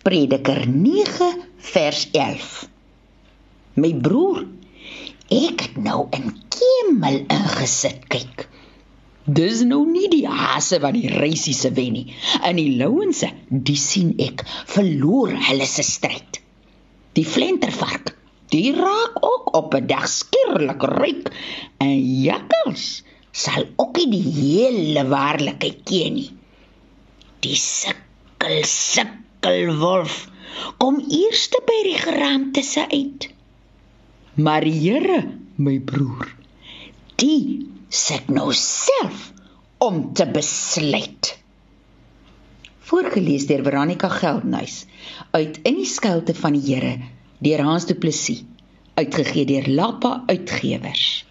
Prediker 9 vers 11. My broer, ek het nou in Kemel ingesit kyk. Dis nou nie die hase wat die reisiese wen nie. In die louense, die sien ek, verloor hulle se stryd. Die flentervark, die raak ook op 'n dag skielik ryk en jakkals sal ook nie die hele waarlikheid ken nie. Die sukkel sukkel wolf kom eers by die geraamte se uit. Maar die Here, my broer, die sit nou self om te besluit. Voorgeles deur Veronica Geldnys uit In die skuilte van die Here deur Hans Du Plessis uitgegee deur Lappa Uitgewers.